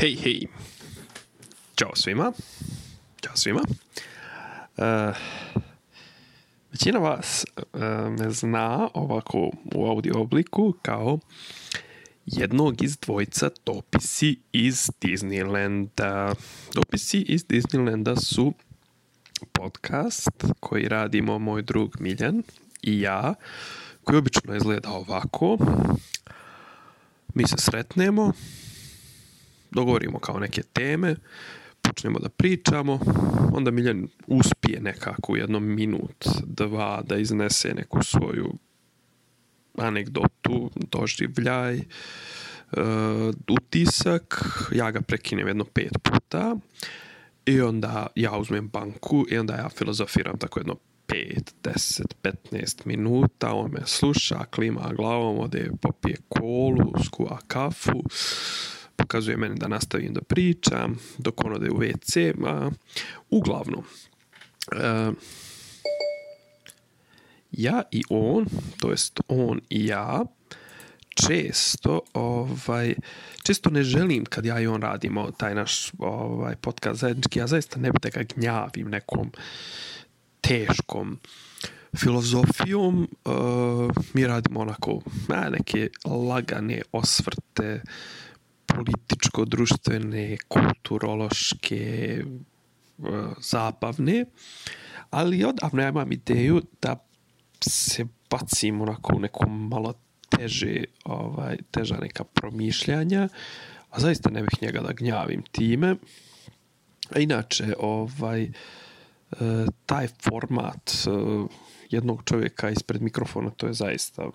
Hej, hej. Ćao svima. Ćao svima. Uh, većina vas uh, me zna ovako u audio obliku kao jednog iz dvojca dopisi iz Disneylanda. Dopisi iz Disneylanda su podcast koji radimo moj drug Miljan i ja, koji obično izgleda ovako. Mi se sretnemo, dogovorimo kao neke teme, počnemo da pričamo, onda Miljan uspije nekako u jednom minut, dva da iznese neku svoju anegdotu, doživljaj, uh, utisak, ja ga prekinem jedno pet puta i onda ja uzmem banku i onda ja filozofiram tako jedno 5, 10, 15 minuta, on me sluša, klima glavom, ode popije kolu, skuva kafu, pokazuje meni da nastavim da pričam, dok on ode u WC, a, uglavnom, e, ja i on, to jest on i ja, često ovaj često ne želim kad ja i on radimo taj naš ovaj podcast zajednički ja zaista ne bih da ga gnjavim nekom teškom filozofijom uh, mi radimo onako na neke lagane osvrte političko-društvene kulturološke zabavne ali odavno ja imam ideju da se bacim onako u neko malo teže, ovaj, teža neka promišljanja, a zaista ne bih njega da gnjavim time. A inače, ovaj, e, taj format e, jednog čovjeka ispred mikrofona, to je zaista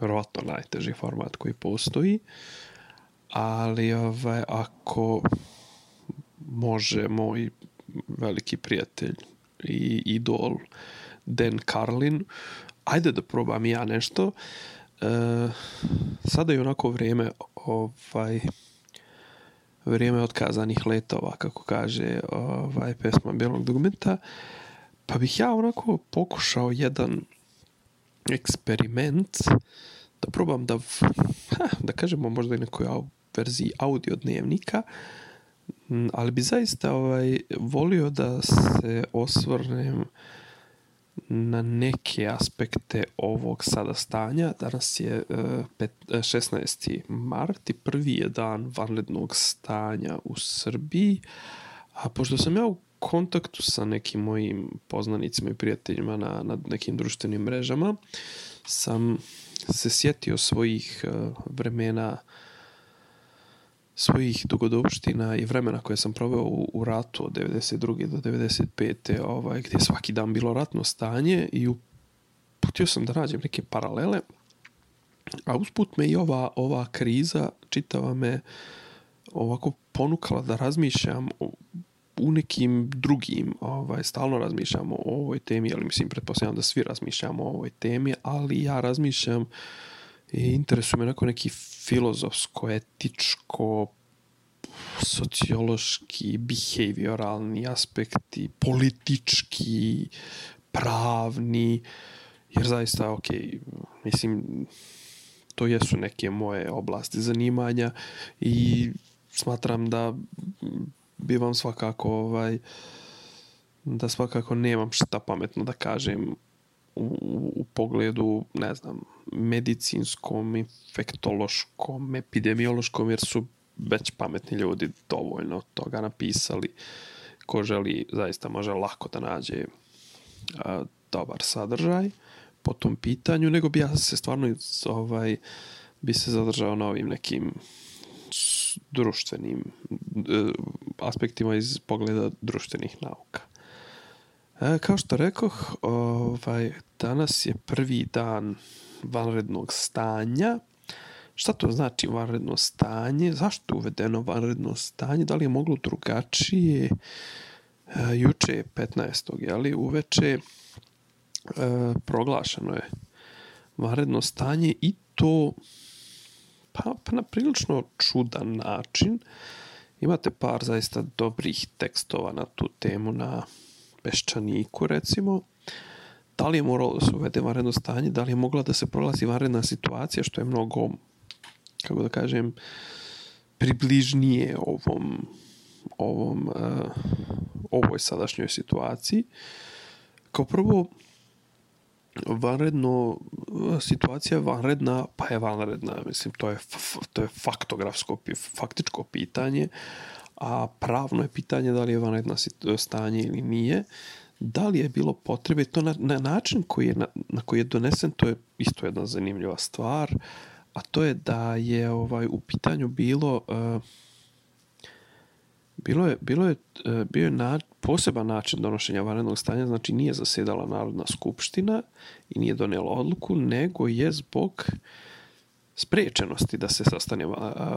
vjerovatno najteži format koji postoji. Ali ovaj, ako može moj veliki prijatelj i idol Dan Carlin, ajde da probam ja nešto. Uh, E, sada je onako vrijeme ovaj vrijeme otkazanih letova kako kaže ovaj pesma Bijelog dokumenta pa bih ja onako pokušao jedan eksperiment da probam da ha, da kažemo možda i nekoj verziji audio dnevnika ali bi zaista ovaj volio da se osvrnem na neke aspekte ovog sada stanja. Danas je e, 16. E, mart i prvi je dan vanrednog stanja u Srbiji. A pošto sam ja u kontaktu sa nekim mojim poznanicima i prijateljima na, na nekim društvenim mrežama, sam se sjetio svojih e, vremena uh, svojih dugodopština i vremena koje sam proveo u, u ratu od 92. do 95. Ovaj, gdje je svaki dan bilo ratno stanje i uputio sam da nađem neke paralele. A usput me i ova, ova kriza čitava me ovako ponukala da razmišljam o, u nekim drugim, ovaj, stalno razmišljamo o ovoj temi, ali mislim, pretpostavljam da svi razmišljamo o ovoj temi, ali ja razmišljam uh, i interesuje me neko neki filozofsko, etičko, sociološki, behavioralni aspekti, politički, pravni, jer zaista, ok, mislim, to jesu neke moje oblasti zanimanja i smatram da bi vam svakako ovaj da svakako nemam šta pametno da kažem u, u pogledu, ne znam, medicinskom, infektološkom, epidemiološkom, jer su već pametni ljudi dovoljno toga napisali. Ko želi, zaista može lako da nađe a, dobar sadržaj po tom pitanju, nego bi ja se stvarno ovaj, bi se zadržao na ovim nekim društvenim e, aspektima iz pogleda društvenih nauka. E, kao što rekoh, ovaj, danas je prvi dan vanrednog stanja. Šta to znači vanredno stanje? Zašto je uvedeno vanredno stanje? Da li je moglo drugačije? E, juče je 15. Jeli, uveče e, proglašeno je vanredno stanje i to pa, pa na prilično čudan način. Imate par zaista dobrih tekstova na tu temu na Peščaniku, recimo, da li je moralo da se uvede vanredno stanje, da li je mogla da se prolazi vanredna situacija, što je mnogo, kako da kažem, približnije ovom ovom uh, ovoj sadašnjoj situaciji. Kao prvo, vanredno, eh, situacija vanredna, pa je vanredna, mislim, to je, to je faktografsko, faktičko pitanje, a pravno je pitanje da li je vanredna stanje ili nije. Da li je bilo potrebe, to na, na način koji je, na, na koji je donesen, to je isto jedna zanimljiva stvar, a to je da je ovaj u pitanju bilo uh, bilo je, bilo je, eh, bio je na, poseban način donošenja vanrednog stanja, znači nije zasedala Narodna skupština i nije donijela odluku, nego je zbog sprečenosti da se sastane eh,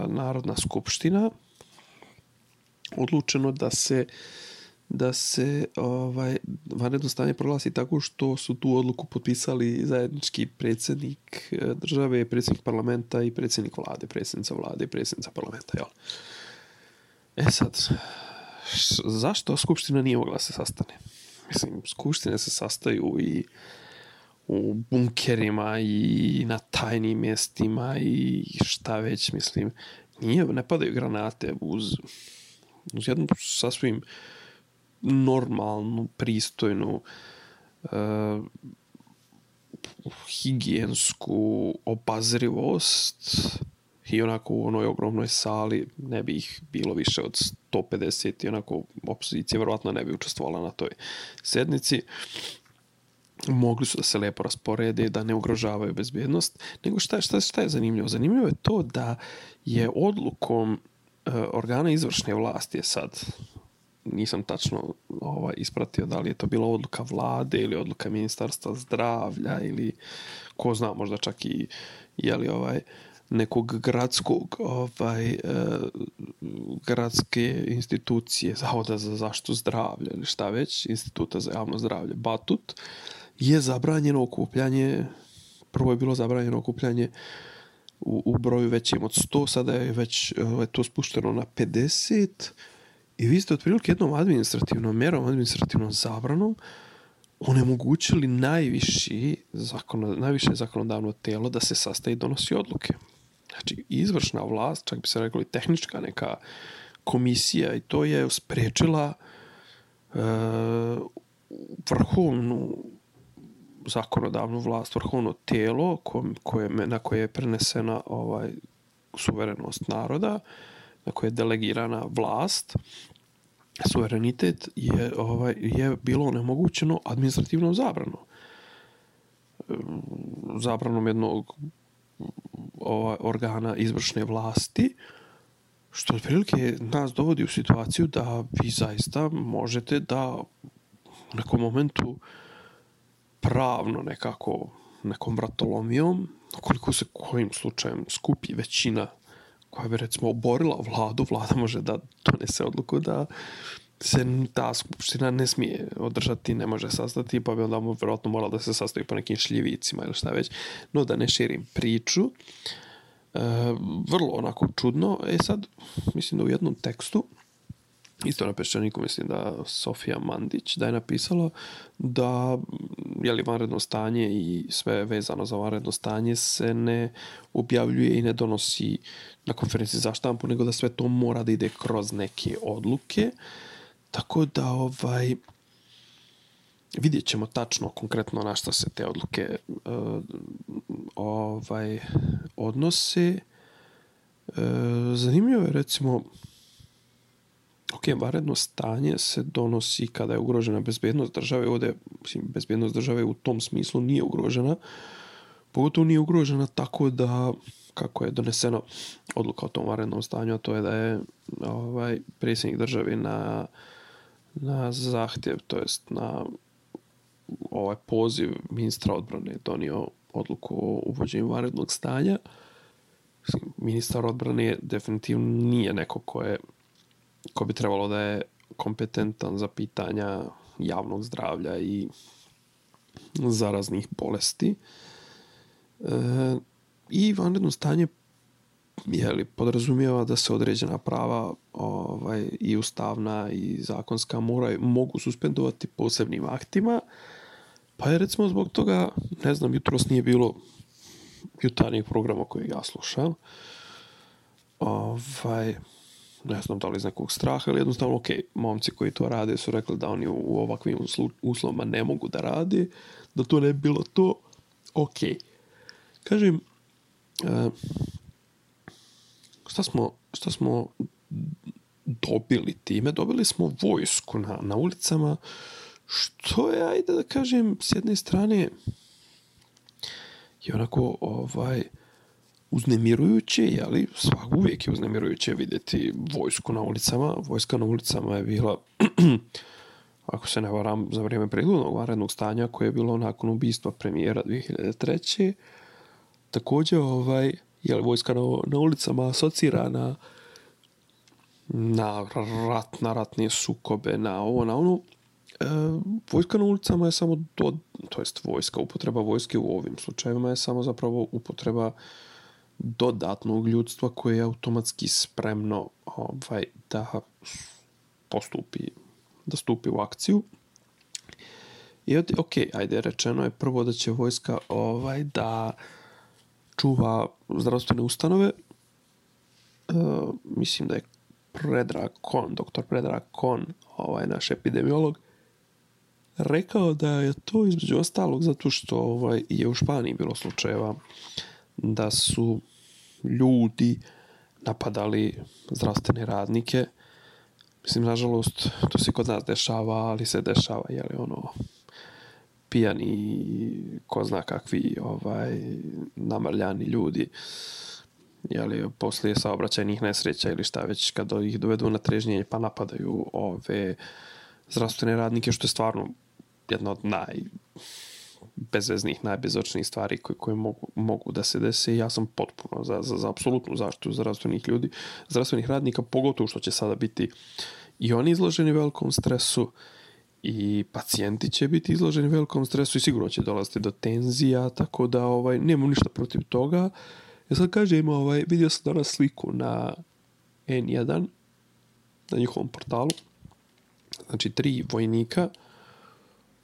Narodna skupština odlučeno da se da se ovaj vanredno stanje proglasi tako što su tu odluku potpisali zajednički predsjednik eh, države, predsjednik parlamenta i predsjednik vlade, predsjednica vlade i predsjednica parlamenta, jel? E sad, zašto Skupština nije mogla se sastane? Mislim, Skupštine se sastaju i u bunkerima i na tajnim mjestima i šta već, mislim. Nije, ne padaju granate uz, uz jednu sasvim normalnu, pristojnu uh, higijensku obazrivost i onako u onoj ogromnoj sali ne bi ih bilo više od 150 i onako opozicija vjerovatno ne bi učestvovala na toj sednici mogli su da se lepo rasporede da ne ugrožavaju bezbjednost nego šta, šta, šta je zanimljivo? Zanimljivo je to da je odlukom E, organa izvršne vlasti je sad nisam tačno ovaj, ispratio da li je to bila odluka vlade ili odluka ministarstva zdravlja ili ko zna možda čak i je li ovaj nekog gradskog ovaj eh, gradske institucije zavoda za zaštitu zdravlja ili šta već instituta za javno zdravlje. Batut je zabranjeno okupljanje prvo je bilo zabranjeno okupljanje u, u broju većim od 100 sada je već ovaj, to spušteno na 50 i vi ste otprilike jednom administrativnom mjerom administrativnom zabranom onemogućili najviši zakon, najviše zakonodavno telo da se sastaje i donosi odluke. Znači, izvršna vlast, čak bi se rekli tehnička neka komisija i to je sprečila e, vrhovnu zakonodavnu vlast, vrhovno telo koje, na koje je prenesena ovaj suverenost naroda, na koje je delegirana vlast, suverenitet je, ovaj, je bilo nemogućeno administrativnom zabranom. Ehm, zabranom jednog ovaj, organa izvršne vlasti, što otprilike nas dovodi u situaciju da vi zaista možete da u nekom momentu pravno nekako nekom vratolomijom, koliko se kojim slučajem skupi većina koja bi recimo oborila vladu, vlada može da donese odluku da se ta skupština ne smije održati, ne može sastati, pa bi onda vjerojatno moralo da se sastoji po nekim šljivicima ili šta već. No da ne širim priču. E, vrlo onako čudno. E sad, mislim da u jednom tekstu, isto na peščaniku, mislim da Sofija Mandić, da je napisala da je li vanredno stanje i sve vezano za vanredno stanje se ne objavljuje i ne donosi na konferenciji za štampu, nego da sve to mora da ide kroz neke odluke. Tako da ovaj vidjet ćemo tačno konkretno na što se te odluke uh, ovaj odnose. Uh, zanimljivo je recimo ok, varedno stanje se donosi kada je ugrožena bezbednost države. Ovdje, mislim, bezbednost države u tom smislu nije ugrožena. Pogotovo nije ugrožena tako da kako je doneseno odluka o tom varednom stanju, a to je da je ovaj predsjednik države na na zahtjev, to jest na ovaj poziv ministra odbrane donio odluku o uvođenju varednog stanja. Ministar odbrane definitivno nije neko ko, je, ko bi trebalo da je kompetentan za pitanja javnog zdravlja i zaraznih bolesti. E, I vanredno stanje jeli, podrazumijeva da se određena prava ovaj, i ustavna i zakonska moraju, mogu suspendovati posebnim aktima. Pa je recimo zbog toga, ne znam, jutros nije bilo jutarnjeg programa koji ja slušam. ovaj, ne znam da li iz nekog straha ili jednostavno, ok, momci koji to rade su rekli da oni u ovakvim uslovima ne mogu da rade, da to ne bi bilo to, ok. Kažem, uh, šta smo, šta smo dobili time? Dobili smo vojsku na, na ulicama, što je, ajde da kažem, s jedne strane je onako ovaj, uznemirujuće, jeli, svak uvijek je uznemirujuće vidjeti vojsku na ulicama. Vojska na ulicama je bila, ako se ne varam, za vrijeme preglednog varednog stanja koje je bilo nakon ubistva premijera 2003. Također, ovaj, je vojska na, na ulicama asocira na na rat, na ratne sukobe, na ovo, na ono. E, vojska na ulicama je samo do, to jest vojska, upotreba vojske u ovim slučajevima je samo zapravo upotreba dodatnog ljudstva koje je automatski spremno ovaj, da postupi, da stupi u akciju. I od, ok, ajde, rečeno je prvo da će vojska ovaj da čuva zdravstvene ustanove. E, mislim da je Predrag Kon, doktor Predrag Kon, ovaj naš epidemiolog, rekao da je to između ostalog zato što ovaj, je u Španiji bilo slučajeva da su ljudi napadali zdravstvene radnike. Mislim, nažalost, to se kod nas dešava, ali se dešava, jeli, ono, pijani, ko zna kakvi, ovaj, namrljani ljudi, jeli, poslije saobraćajnih nesreća ili šta već, kada ih dovedu na trežnjenje pa napadaju ove zdravstvene radnike, što je stvarno jedna od naj bezveznih, najbezočnijih stvari koje, koje mogu, mogu da se dese. Ja sam potpuno za, za, za apsolutnu zaštitu zdravstvenih ljudi, zdravstvenih radnika, pogotovo što će sada biti i oni izloženi velikom stresu i pacijenti će biti izloženi velikom stresu i sigurno će dolaziti do tenzija, tako da ovaj nemam ništa protiv toga. Ja sad kažem, ovaj, vidio sam danas sliku na N1, na njihovom portalu, znači tri vojnika,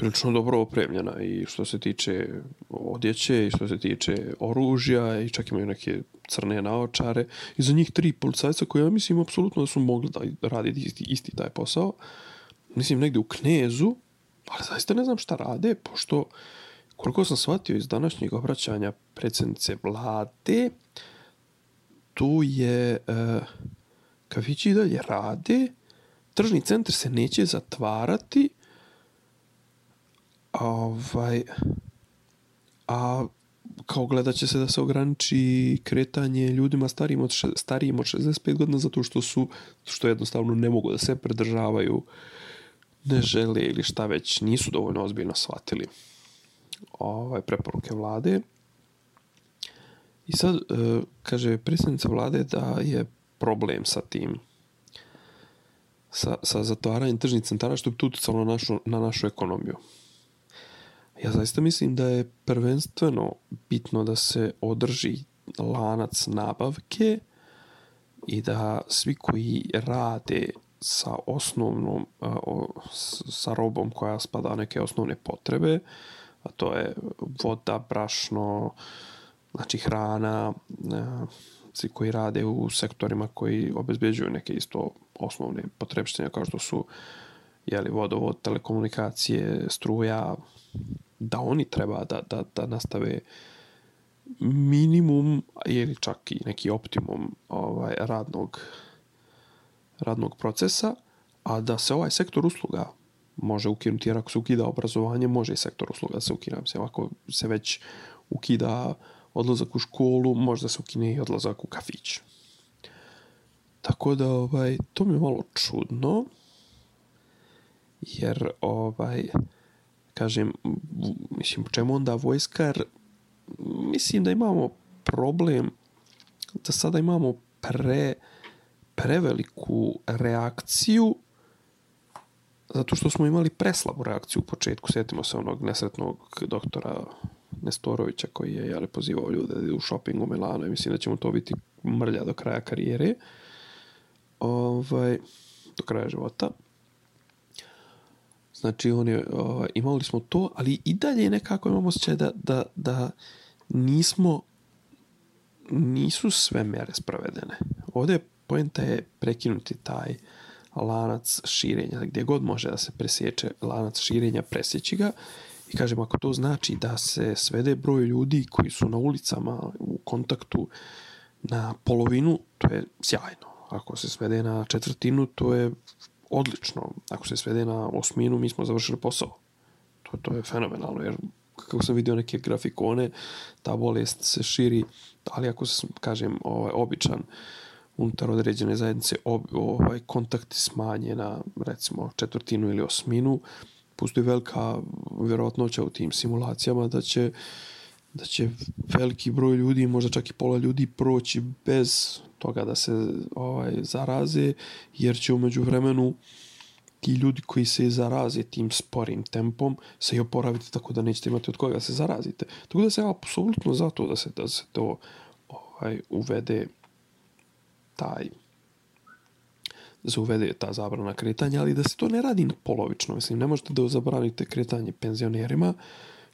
prilično dobro opremljena i što se tiče odjeće i što se tiče oružja i čak imaju neke crne naočare. I za njih tri policajca koje ja mislim apsolutno da su mogli da radi isti, isti taj posao. Mislim negde u Knezu, ali zaista ne znam šta rade, pošto koliko sam shvatio iz današnjeg obraćanja predsjednice vlade, tu je e, kafići i dalje rade, tržni centar se neće zatvarati, ovaj, a kao gledat će se da se ograniči kretanje ljudima starijim od, še, starijim od 65 godina zato što su što jednostavno ne mogu da se pridržavaju ne žele ili šta već nisu dovoljno ozbiljno shvatili ovaj preporuke vlade. I sad e, kaže predsjednica vlade da je problem sa tim sa, sa zatvaranjem tržnih centara što bi tu utjecalo na našu, na našu ekonomiju. Ja zaista mislim da je prvenstveno bitno da se održi lanac nabavke i da svi koji rade sa osnovnom sa robom koja spada neke osnovne potrebe a to je voda, brašno znači hrana svi koji rade u sektorima koji obezbeđuju neke isto osnovne potrebštine kao što su jeli, vodovod, telekomunikacije, struja, da oni treba da, da, da nastave minimum ili čak i neki optimum ovaj radnog radnog procesa, a da se ovaj sektor usluga može ukinuti, jer ako se ukida obrazovanje, može i sektor usluga da se ukida. Se, ako se već ukida odlazak u školu, možda se ukine i odlazak u kafić. Tako da, ovaj, to mi je malo čudno, jer ovaj, kažem, mislim, čemu onda vojska? Mislim da imamo problem da sada imamo pre, preveliku reakciju zato što smo imali preslabu reakciju u početku. Sjetimo se onog nesretnog doktora Nestorovića koji je jale, pozivao ljude da idu u shopping u Milano i mislim da ćemo to biti mrlja do kraja karijere. Ovaj, do kraja života. Znači, on je, uh, imali smo to, ali i dalje nekako imamo osjećaj da, da, da nismo nisu sve mere sprovedene. ovdje pojenta je prekinuti taj lanac širenja, gdje god može da se presječe lanac širenja, presjeći ga i kažem, ako to znači da se svede broj ljudi koji su na ulicama u kontaktu na polovinu, to je sjajno. Ako se svede na četvrtinu, to je odlično. Ako se svede na osminu, mi smo završili posao. To, to je fenomenalno, jer kako sam vidio neke grafikone, ta bolest se širi, ali ako se, kažem, ovaj, običan unutar određene zajednice ob, ovaj, kontakti smanje na, recimo, četvrtinu ili osminu, postoji velika vjerojatnoća u tim simulacijama da će da će veliki broj ljudi, možda čak i pola ljudi proći bez toga da se ovaj zaraze, jer će umeđu vremenu ti ljudi koji se zaraze tim sporim tempom se i oporaviti tako da nećete imati od koga se zarazite. Tako da se ja apsolutno za to da se, da se to ovaj, uvede taj da se uvede ta zabrana kretanja, ali da se to ne radi polovično. Mislim, ne možete da zabranite kretanje penzionerima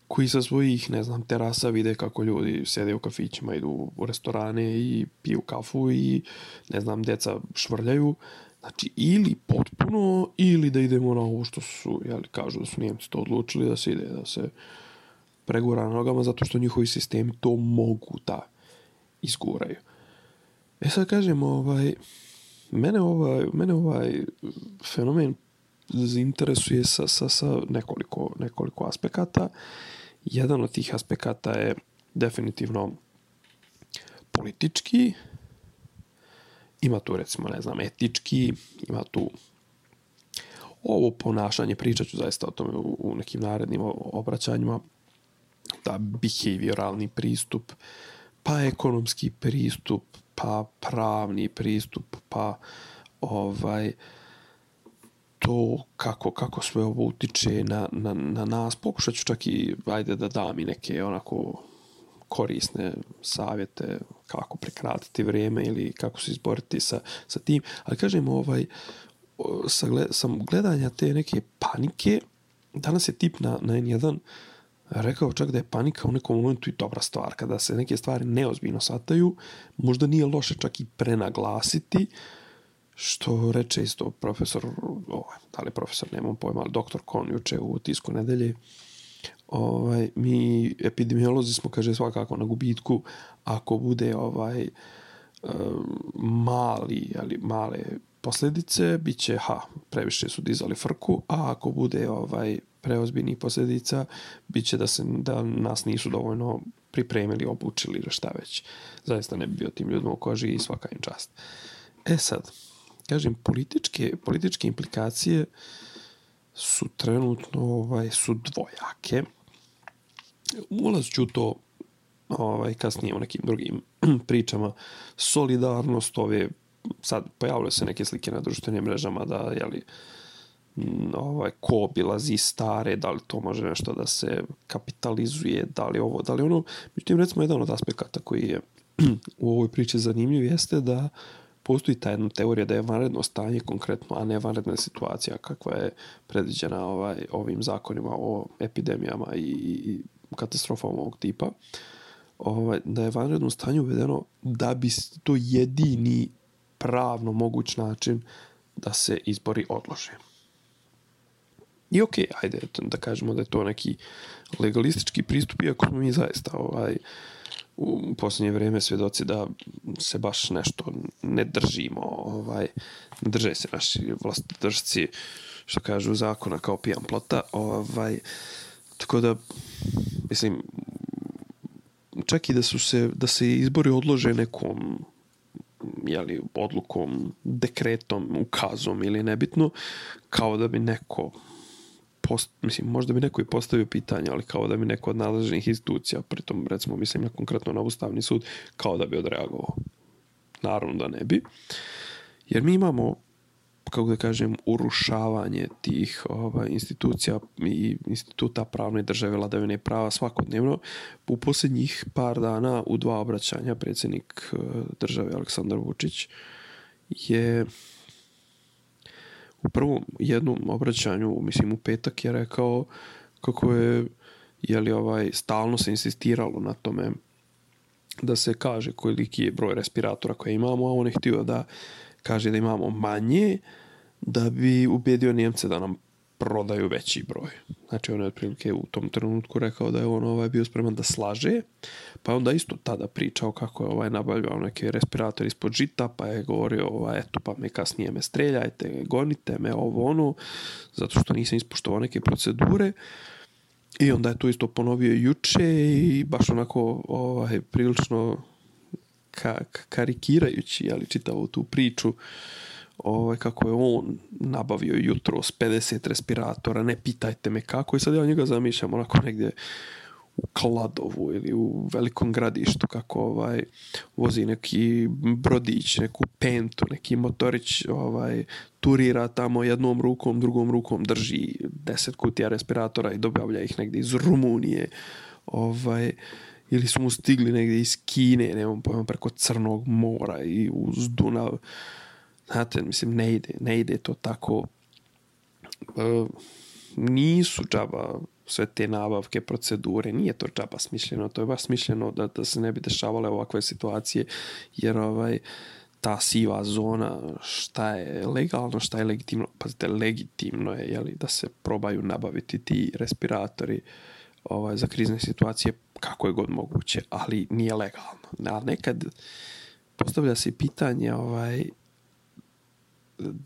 koji sa svojih, ne znam, terasa vide kako ljudi sede u kafićima, idu u restorane i piju kafu i, ne znam, deca švrljaju. Znači, ili potpuno, ili da idemo na ovo što su, jeli, kažu da su Njemci to odlučili, da se ide, da se pregura na nogama, zato što njihovi sistemi to mogu da izguraju. E sad kažem, ovaj, mene ovaj, mene ovaj fenomen zainteresuje sa, sa, sa nekoliko, nekoliko aspekata. Jedan od tih aspekata je definitivno politički, ima tu recimo, ne znam, etički, ima tu ovo ponašanje, pričat ću zaista o tome u, u nekim narednim obraćanjima, ta behavioralni pristup, pa ekonomski pristup, pa pravni pristup, pa ovaj to kako, kako sve ovo utiče na, na, na nas. Pokušat ću čak i, ajde da dam i neke onako korisne savjete kako prekratiti vrijeme ili kako se izboriti sa, sa tim. Ali kažem, ovaj, sa, gled, sam gledanja te neke panike, danas je tip na, na N1 rekao čak da je panika u nekom momentu i dobra stvar. Kada se neke stvari neozbiljno sataju, možda nije loše čak i prenaglasiti, što reče isto profesor, ovaj, da li profesor, nemam pojma, ali doktor Kon juče u tisku nedelje, ovaj, mi epidemiolozi smo, kaže, svakako na gubitku, ako bude ovaj eh, mali, ali male posljedice, bit će, ha, previše su dizali frku, a ako bude ovaj preozbiljnih posljedica, bit će da, se, da nas nisu dovoljno pripremili, obučili ili šta već. Zaista ne bi bio tim ljudima u koži i svaka im čast. E sad, kažem, političke, političke implikacije su trenutno ovaj, su dvojake. Ulaz ću to ovaj, kasnije u nekim drugim pričama. Solidarnost ove, sad pojavljaju se neke slike na društvenim mrežama da, jeli, mm, ovaj, ko obilazi stare, da li to može nešto da se kapitalizuje, da li ovo, da li ono. Međutim, recimo, jedan od aspekata koji je u ovoj priči zanimljiv jeste da postoji ta jedna teorija da je vanredno stanje konkretno, a ne vanredna situacija kakva je predviđena ovaj, ovim zakonima o epidemijama i, i katastrofama ovog tipa, ovaj, da je vanredno stanje uvedeno da bi to jedini pravno moguć način da se izbori odlože. I okej, okay, ajde da kažemo da je to neki legalistički pristup, iako smo mi zaista ovaj, u posljednje vrijeme svjedoci da se baš nešto ne držimo, ovaj, ne drže se naši vlastodržci, što kažu zakona kao pijan plota, ovaj, tako da, mislim, čak i da su se, da se izbori odlože nekom jeli, odlukom, dekretom, ukazom ili nebitno, kao da bi neko post, mislim, možda bi neko i postavio pitanje, ali kao da bi neko od nadležnih institucija, pritom, recimo, mislim na konkretno na Ustavni sud, kao da bi odreagovao. Naravno da ne bi. Jer mi imamo, kako da kažem, urušavanje tih ovaj, institucija i instituta pravne države, vladavine prava svakodnevno. U posljednjih par dana u dva obraćanja predsjednik eh, države Aleksandar Vučić je u prvom jednom obraćanju, mislim u petak je rekao kako je je li ovaj stalno se insistiralo na tome da se kaže koliki je broj respiratora koje imamo, a on je htio da kaže da imamo manje, da bi ubedio Njemce da nam prodaju veći broj. Znači on je otprilike u tom trenutku rekao da je on ovaj bio spreman da slaže, pa onda isto tada pričao kako je ovaj nabavljao neke respirator ispod žita, pa je govorio ovaj, eto pa me kasnije me streljajte, gonite me ovo ono, zato što nisam ispoštovao neke procedure. I onda je to isto ponovio juče i baš onako ovaj, prilično ka, karikirajući ali čitavu tu priču ovaj, kako je on nabavio jutro s 50 respiratora, ne pitajte me kako i sad ja njega zamišljam onako negdje u Kladovu ili u velikom gradištu kako ovaj vozi neki brodić, neku pentu, neki motorić ovaj turira tamo jednom rukom, drugom rukom drži 10 kutija respiratora i dobavlja ih negdje iz Rumunije. Ovaj ili su mu stigli negdje iz Kine, nemam pojma, preko Crnog mora i uz Dunav Znate, mislim, ne ide, ne ide to tako. E, nisu džaba sve te nabavke, procedure, nije to džaba smišljeno, to je baš smišljeno da, da se ne bi dešavale ovakve situacije, jer ovaj, ta siva zona, šta je legalno, šta je legitimno, pazite, legitimno je jeli, da se probaju nabaviti ti respiratori ovaj, za krizne situacije kako je god moguće, ali nije legalno. A nekad postavlja se pitanje ovaj,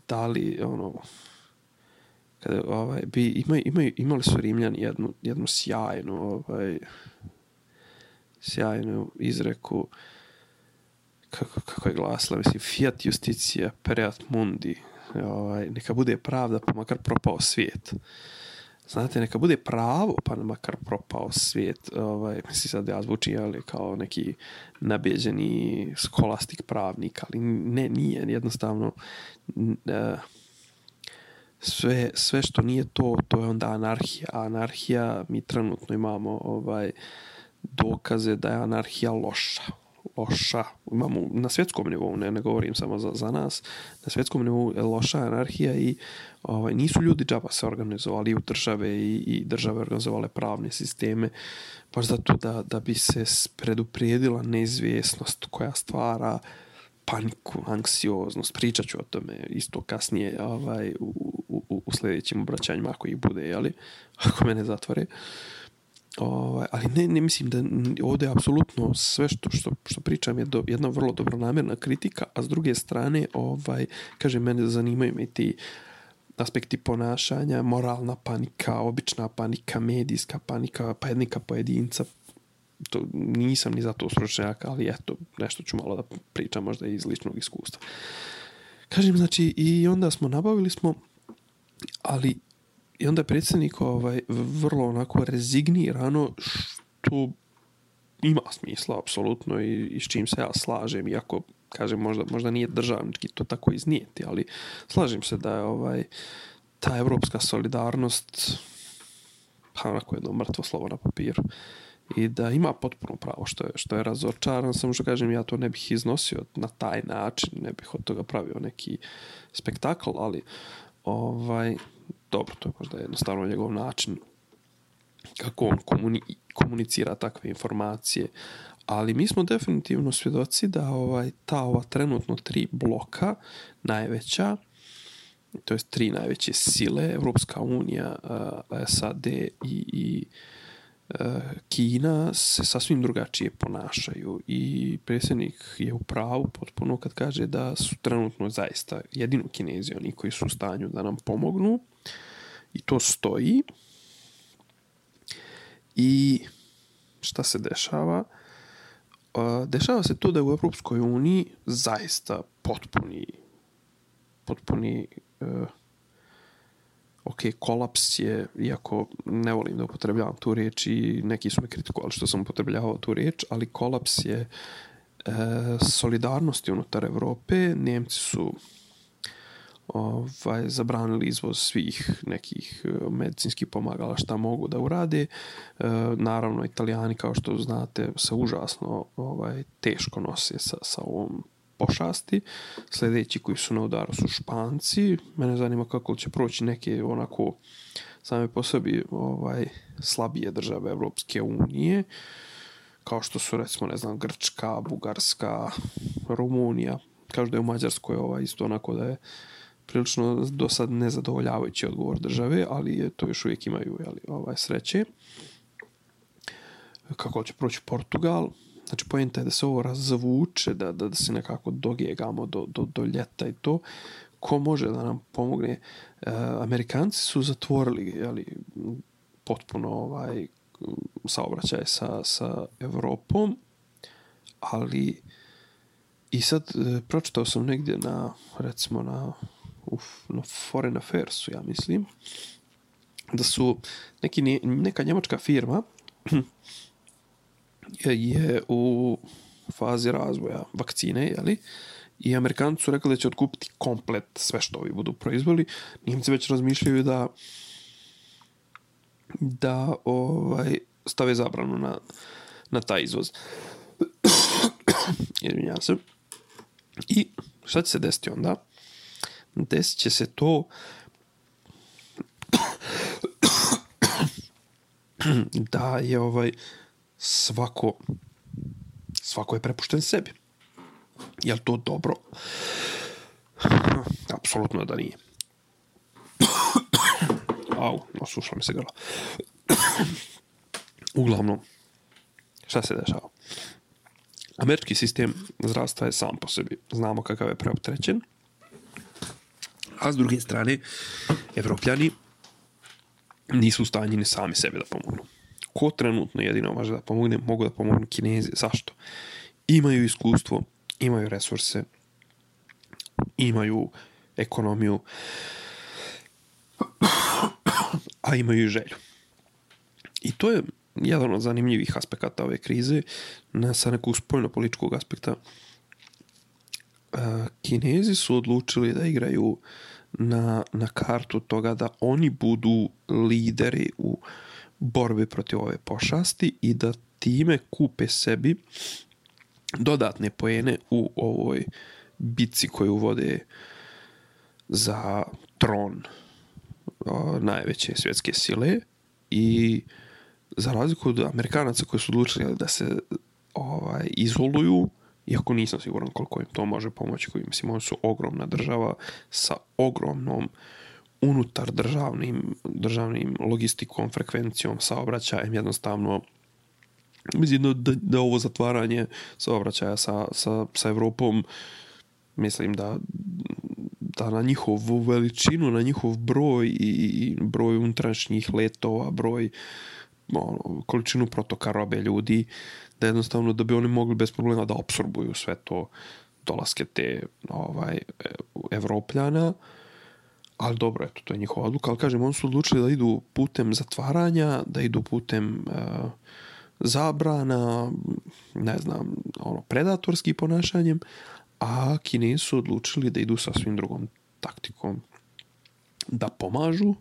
da li ono kada ovaj bi imaju imaju imali su Rimljani jednu jednu sjajnu ovaj sjajnu izreku kako, kako je glasila, mislim, fiat justicija pereat mundi, ovaj, neka bude pravda, pa makar propao svijet. Znate, neka bude pravo, pa makar propao svijet. Ovaj, mislim, sad ja zvučim, ali kao neki nabjeđeni skolastik pravnik, ali ne, nije, jednostavno, e, sve, sve što nije to, to je onda anarhija. A anarhija, mi trenutno imamo ovaj dokaze da je anarhija loša. Loša. Imamo na svjetskom nivou, ne, ne govorim samo za, za nas, na svjetskom nivou je loša anarhija i ovaj, nisu ljudi džaba se organizovali u države i, i države organizovale pravne sisteme baš zato da, da bi se preduprijedila neizvjesnost koja stvara paniku, anksioznost, pričat ću o tome isto kasnije ovaj, u, u, u sljedećim obraćanjima ako ih bude, jeli, ako mene zatvore. Ovaj, ali ne, ne mislim da ovdje apsolutno sve što, što, što pričam je do, jedna vrlo dobronamerna kritika, a s druge strane, ovaj, kaže, mene zanimaju me ti aspekti ponašanja, moralna panika, obična panika, medijska panika, pa jednika pojedinca, to nisam ni za to stručnjak, ali eto, nešto ću malo da pričam možda iz ličnog iskustva. Kažem, znači, i onda smo nabavili smo, ali i onda predsjednik ovaj, vrlo onako rezignirano, što ima smisla, apsolutno, i, i s čim se ja slažem, iako, kažem, možda, možda nije državnički to tako iznijeti, ali slažem se da je ovaj, ta evropska solidarnost pa onako jedno mrtvo slovo na papiru i da ima potpuno pravo što je, što je razočaran, samo što kažem ja to ne bih iznosio na taj način, ne bih od toga pravio neki spektakl, ali ovaj, dobro, to je možda jednostavno njegov način kako on komuni, komunicira takve informacije, ali mi smo definitivno svjedoci da ovaj ta ova trenutno tri bloka najveća to jest tri najveće sile Evropska unija, SAD i, i Kina se sasvim drugačije ponašaju i predsjednik je u pravu potpuno kad kaže da su trenutno zaista jedino kinezi oni koji su u stanju da nam pomognu i to stoji. I šta se dešava? Dešava se to da u Evropskoj uniji zaista potpuni potpuni uh, ok, kolaps je, iako ne volim da upotrebljavam tu riječ i neki su me kritikovali što sam upotrebljavao tu riječ, ali kolaps je e, solidarnosti unutar Evrope. Njemci su ovaj, zabranili izvoz svih nekih e, medicinskih pomagala šta mogu da urade. E, naravno, italijani, kao što znate, se užasno ovaj, teško nose sa, sa ovom pošasti. Sljedeći koji su na udaru su Španci. Mene zanima kako će proći neke onako same po sebi ovaj, slabije države Evropske unije kao što su recimo, ne znam, Grčka, Bugarska, Rumunija. Kažu da je u Mađarskoj ovaj, isto onako da je prilično do sad nezadovoljavajući odgovor države, ali je, to još uvijek imaju jeli, ovaj, sreće. Kako će proći Portugal, Znači, pojenta je da se ovo razvuče, da, da, da se nekako dogegamo do, do, do ljeta i to. Ko može da nam pomogne? E, Amerikanci su zatvorili jeli, potpuno ovaj saobraćaj sa, sa Evropom, ali i sad e, pročitao sam negdje na, recimo na, uf, na Foreign Affairsu, ja mislim, da su neki, neka njemačka firma je u fazi razvoja vakcine, jeli? I Amerikanci su rekli da će otkupiti komplet sve što ovi budu proizvoli. Njemci već razmišljaju da da ovaj stave zabranu na, na taj izvoz. Izvinjam se. I šta će se desiti onda? Desit će se to da je ovaj svako svako je prepušten sebi. Je li to dobro? Apsolutno da nije. Au, osušla mi se grla. Uglavnom, šta se dešava? Američki sistem zdravstva je sam po sebi. Znamo kakav je preoptrećen. A s druge strane, evropljani nisu u stanji ni sami sebe da pomognu ko trenutno jedino može da pomogne, mogu da pomognu kinezi. Zašto? Imaju iskustvo, imaju resurse, imaju ekonomiju, a imaju i želju. I to je jedan od zanimljivih aspekata ove krize na sa nekog spoljno-političkog aspekta. E, kinezi su odlučili da igraju na, na kartu toga da oni budu lideri u uh, borbe protiv ove pošasti i da time kupe sebi dodatne pojene u ovoj bitci koju vode za tron o, najveće svjetske sile. I za razliku od Amerikanaca koji su odlučili da se ovaj izoluju, iako nisam siguran koliko im to može pomoći, koji mislim, oni su ogromna država sa ogromnom uh, unutar državnim, državnim logistikom, frekvencijom, saobraćajem, jednostavno mislim da, da, ovo zatvaranje saobraćaja sa, sa, sa Evropom mislim da da na njihovu veličinu, na njihov broj i broj unutrašnjih letova, broj ono, količinu protoka robe ljudi, da jednostavno da bi oni mogli bez problema da absorbuju sve to dolaske te ovaj e, evropljana. Uh, ali dobro, eto, to je njihova odluka, ali kažem, oni su odlučili da idu putem zatvaranja, da idu putem uh, zabrana, ne znam, ono, predatorski ponašanjem, a Kinezi su odlučili da idu sa svim drugom taktikom da pomažu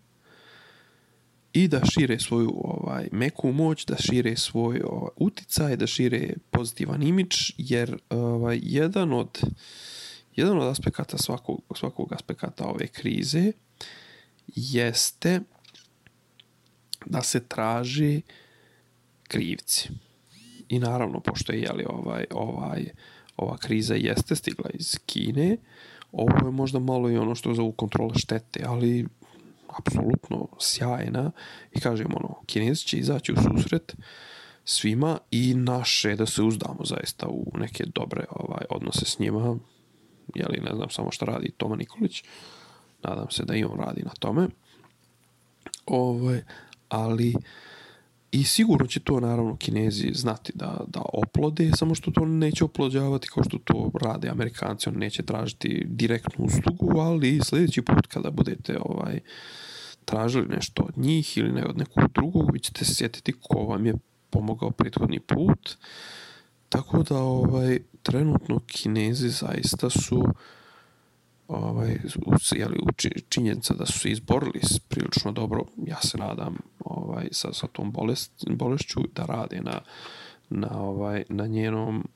i da šire svoju ovaj meku moć, da šire svoj ovaj, uticaj, da šire pozitivan imidž, jer ovaj, jedan od uh, jedan od aspekata svakog, svakog aspekata ove krize jeste da se traži krivci. I naravno, pošto je jeli, ovaj, ovaj, ova kriza jeste stigla iz Kine, ovo je možda malo i ono što zovu kontrola štete, ali apsolutno sjajna i kažem ono, kinezi će izaći u susret svima i naše da se uzdamo zaista u neke dobre ovaj odnose s njima jeli, ne znam samo što radi Toma Nikolić, nadam se da i on radi na tome, ovaj, ali i sigurno će to naravno kinezi znati da, da oplode, samo što to neće oplođavati kao što to rade amerikanci, on neće tražiti direktnu uslugu, ali sljedeći put kada budete ovaj tražili nešto od njih ili ne od nekog drugog, vi ćete se sjetiti ko vam je pomogao prethodni put, Tako da ovaj trenutno Kinezi zaista su ovaj jeli činjenica da su se izborili prilično dobro, ja se nadam, ovaj sa sa tom bolest, bolešću da rade na na ovaj na njenom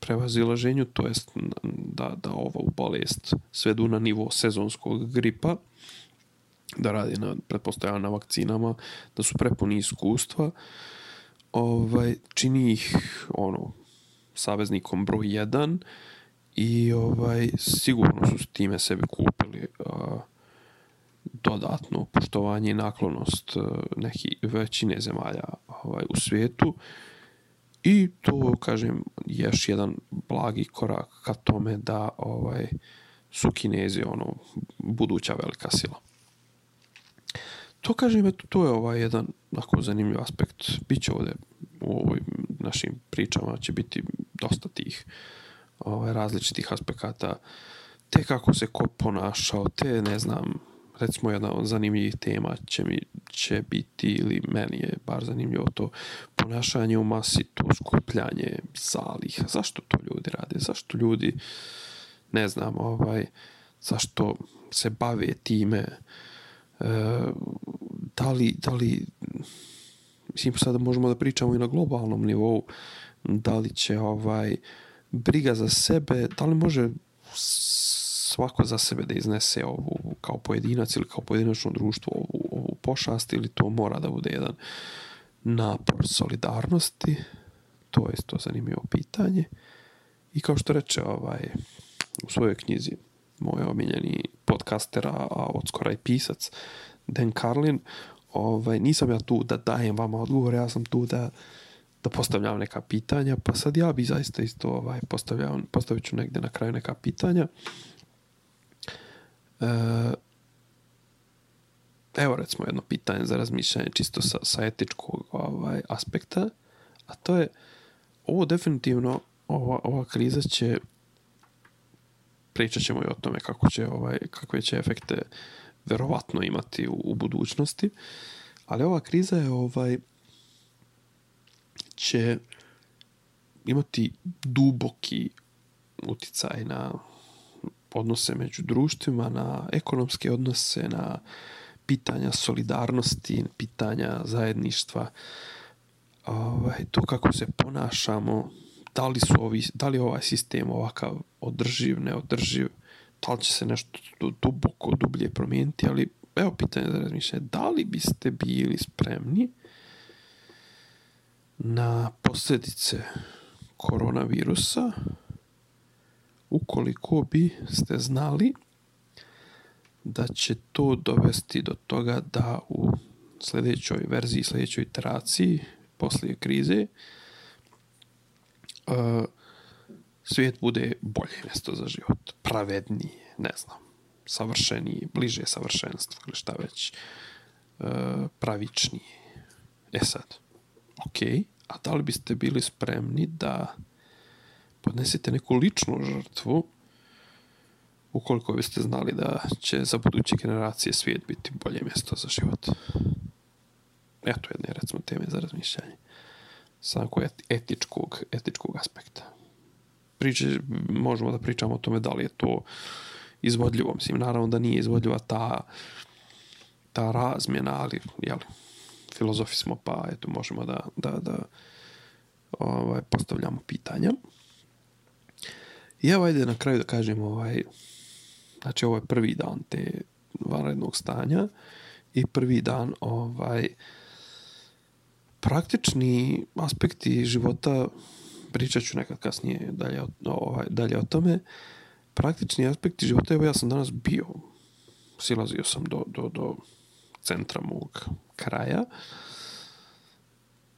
prevazilaženju, to jest da, da ova bolest svedu na nivo sezonskog gripa, da radi na, pretpostavljam, na vakcinama, da su prepuni iskustva, ovaj, čini ih ono, saveznikom broj 1 i ovaj, sigurno su s time sebi kupili a, dodatno poštovanje i naklonost e, neki većine zemalja ovaj, u svijetu i to kažem još jedan blagi korak ka tome da ovaj su Kinezi ono buduća velika sila. To kažem, eto, to je ovaj jedan ako zanimljiv aspekt. Biće ovdje u ovoj našim pričama će biti dosta tih ovaj, različitih aspekata te kako se ko ponašao, te ne znam, recimo jedna od zanimljivih tema će mi će biti ili meni je bar zanimljivo to ponašanje u masi, to skupljanje zaliha. Zašto to ljudi rade? Zašto ljudi ne znam, ovaj, zašto se bave time Uh, Eh, da li, da li mislim sada možemo da pričamo i na globalnom nivou da li će ovaj briga za sebe, da li može svako za sebe da iznese ovu kao pojedinac ili kao pojedinačno društvo ovu, ovu pošast ili to mora da bude jedan napor solidarnosti? To je to zanimljivo pitanje. I kao što reče ovaj u svojoj knjizi moj omiljeni podcaster a od skora i pisac Dan Carlin ovaj, nisam ja tu da dajem vama odgovor ja sam tu da da postavljam neka pitanja, pa sad ja bi zaista isto ovaj, postavljam, postavit ću negde na kraju neka pitanja. E, evo recimo jedno pitanje za razmišljanje čisto sa, sa etičkog ovaj, aspekta, a to je ovo definitivno ova, ova kriza će pričat ćemo i o tome kako će ovaj, kakve će efekte verovatno imati u, u budućnosti ali ova kriza je ovaj će imati duboki uticaj na odnose među društvima, na ekonomske odnose, na pitanja solidarnosti, pitanja zajedništva, ovaj, to kako se ponašamo, da li, su ovi, da li ovaj sistem ovakav održiv, neodrživ, da li će se nešto duboko, dublje promijeniti, ali evo pitanje za razmišljanje, da li biste bili spremni na posljedice koronavirusa ukoliko bi ste znali da će to dovesti do toga da u sljedećoj verziji, sljedećoj iteraciji poslije krize uh, Uh, svijet bude bolje mjesto za život, pravedniji, ne znam, savršeniji, bliže savršenstvu ili šta već, uh, pravičnije. E sad, ok, a da li biste bili spremni da podnesete neku ličnu žrtvu ukoliko biste znali da će za buduće generacije svijet biti bolje mjesto za život. Eto jedne, recimo, teme za razmišljanje. Sa etičkog, etičkog aspekta. Priče, možemo da pričamo o tome da li je to izvodljivo. Mislim, naravno da nije izvodljiva ta, ta razmjena, ali, jeli, filozofi smo, pa eto, možemo da, da, da ovaj, postavljamo pitanja. I evo ajde na kraju da kažem ovaj, znači ovo je prvi dan te vanrednog stanja i prvi dan ovaj praktični aspekti života pričat ću nekad kasnije dalje, ovaj, dalje o tome praktični aspekti života evo ja sam danas bio silazio sam do, do, do centra mog kraja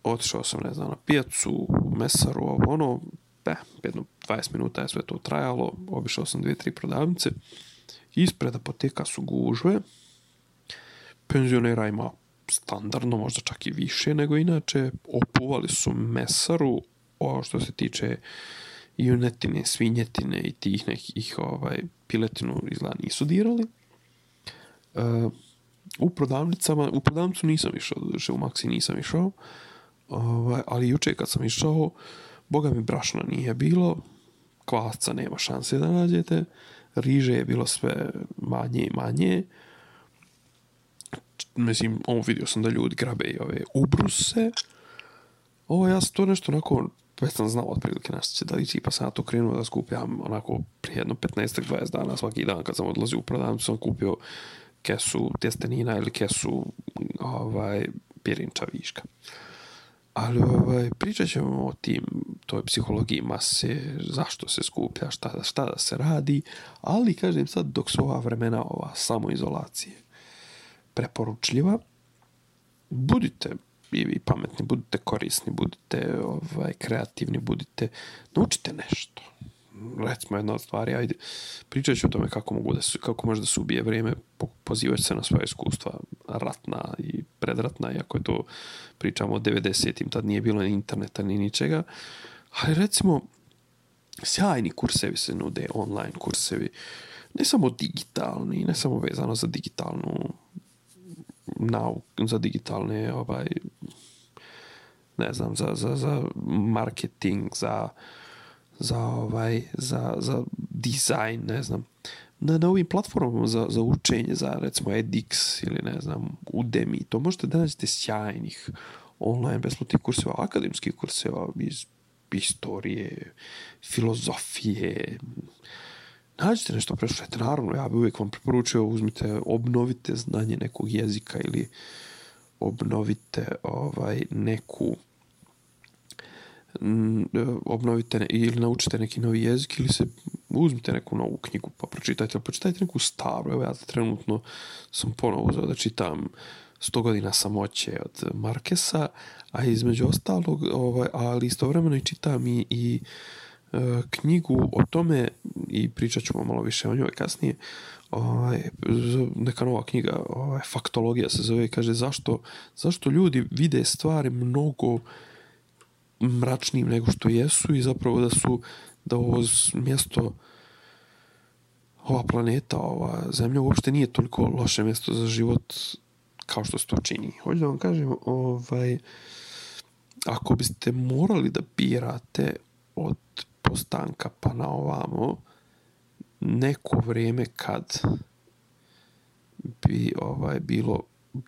otišao sam ne znam na pijacu mesaru ono eh, jedno 20 minuta je sve to trajalo, obišao sam dvije, tri prodavnice, ispred apoteka su gužve, penzionera ima standardno, možda čak i više nego inače, opuvali su mesaru, o, što se tiče junetine, svinjetine i tih nekih ovaj, piletinu izgleda nisu dirali. E, u prodavnicama, u prodavnicu nisam išao, doduše u Maxi nisam išao, ovaj, ali juče kad sam išao, Boga mi brašna nije bilo, kvasca nema šanse da nađete, riže je bilo sve manje i manje. Mislim, on vidio sam da ljudi grabe i ove ubruse. Ovo ja sam to nešto onako, već sam znao otprilike nas će da liči, pa sam ja to krenuo da skupljam onako prije jedno 15-20 dana svaki dan kad sam odlazio u prodavnicu sam kupio kesu tjestenina ili kesu ovaj, pirinča viška. Ali ovaj, pričat ćemo o tim, toj psihologiji mase, zašto se skuplja, šta, šta da se radi, ali kažem sad dok su ova vremena, ova samoizolacije preporučljiva, budite i vi pametni, budite korisni, budite ovaj, kreativni, budite, naučite nešto. Recimo jedna od stvari, ajde, pričat ću o tome kako, mogu da su, kako može da se ubije vrijeme, pozivaš se na svoje iskustva, ratna i predratna, iako je to, pričamo o 90-im, tad nije bilo ni interneta ni ničega, ali recimo, sjajni kursevi se nude, online kursevi, ne samo digitalni, ne samo vezano za digitalnu nauk, za digitalne ovaj, ne znam, za, za, za marketing, za, za, ovaj, za, za dizajn, ne znam. Na, na ovim platformama za, za učenje, za recimo edX ili ne znam, Udemy, to možete da nađete sjajnih online besplatnih kurseva, akademskih kurseva iz istorije, filozofije, nađite nešto, prešujete. Naravno, ja bih uvijek vam preporučio, uzmite, obnovite znanje nekog jezika ili obnovite ovaj neku obnovite ne, ili naučite neki novi jezik ili se uzmite neku novu knjigu pa pročitajte, pročitajte neku staru. Evo ja trenutno sam ponovo uzeo da čitam 100 godina samoće od Markesa, a između ostalog, ovaj, ali istovremeno i čitam i, i uh, E, knjigu o tome i pričat ćemo malo više o njoj kasnije. Ovaj, neka nova knjiga, ovaj, faktologija se zove, kaže zašto, zašto ljudi vide stvari mnogo mračnijim nego što jesu i zapravo da su da ovo mjesto ova planeta, ova zemlja uopšte nije toliko loše mjesto za život kao što se to čini. Hoću da vam kažem, ovaj, ako biste morali da birate od postanka pa na ovamo neko vrijeme kad bi ovaj bilo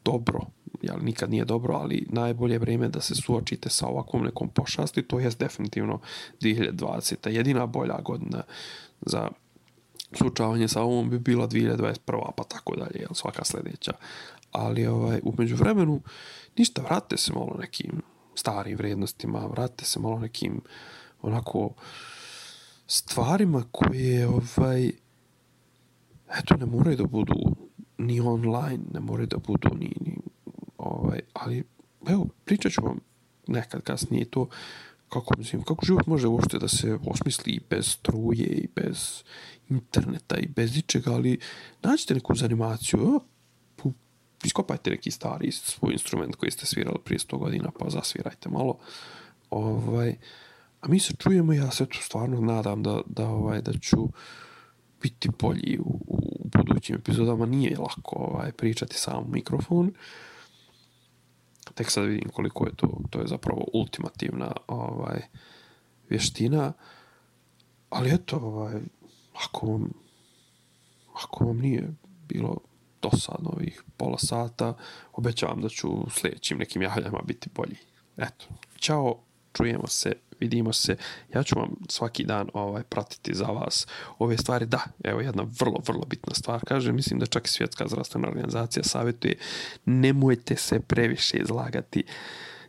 dobro, jel nikad nije dobro, ali najbolje vrijeme da se suočite sa ovakvom nekom pošasti, to je definitivno 2020. Jedina bolja godina za suočavanje sa ovom bi bila 2021. pa tako dalje, jel, svaka sljedeća. Ali ovaj, umeđu vremenu ništa, vratite se malo nekim starim vrijednostima, vratite se malo nekim onako stvarima koje ovaj eto ne moraju da budu ni online, ne moraju da budu ni, ni ovaj, ali evo, pričat ću vam nekad kasnije to kako, mislim, kako život može uopšte da se osmisli i bez struje i bez interneta i bez ničega, ali nađite neku zanimaciju, iskopajte neki stari svoj instrument koji ste svirali prije 100 godina, pa zasvirajte malo. Ovaj, A mi se čujemo ja se tu stvarno nadam da, da, ovaj, da ću biti bolji u, u budućim epizodama. Nije lako ovaj, pričati sam mikrofon. Tek sad vidim koliko je to, to je zapravo ultimativna ovaj, vještina. Ali eto, ovaj, ako vam, ako vam nije bilo dosadno ovih pola sata, obećavam da ću u sljedećim nekim javljama biti bolji. Eto, čao, čujemo se vidimo se. Ja ću vam svaki dan ovaj pratiti za vas ove stvari. Da, evo jedna vrlo, vrlo bitna stvar. Kaže, mislim da čak i Svjetska zdravstvena organizacija savjetuje nemojte se previše izlagati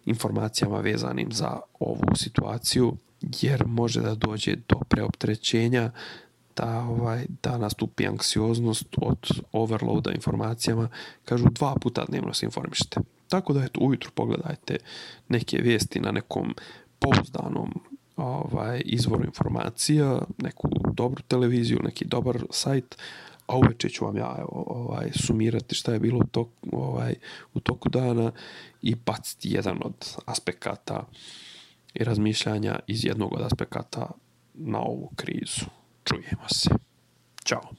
informacijama vezanim za ovu situaciju jer može da dođe do preopterećenja da, ovaj, da nastupi anksioznost od overloada informacijama. Kažu, dva puta dnevno se informišite. Tako da, eto, ujutru pogledajte neke vijesti na nekom pouzdanom ovaj, izvoru informacija, neku dobru televiziju, neki dobar sajt, a uveče ću vam ja evo, ovaj, sumirati šta je bilo u, tok, ovaj, u toku dana i baciti jedan od aspekata i razmišljanja iz jednog od aspekata na ovu krizu. Čujemo se. Ćao.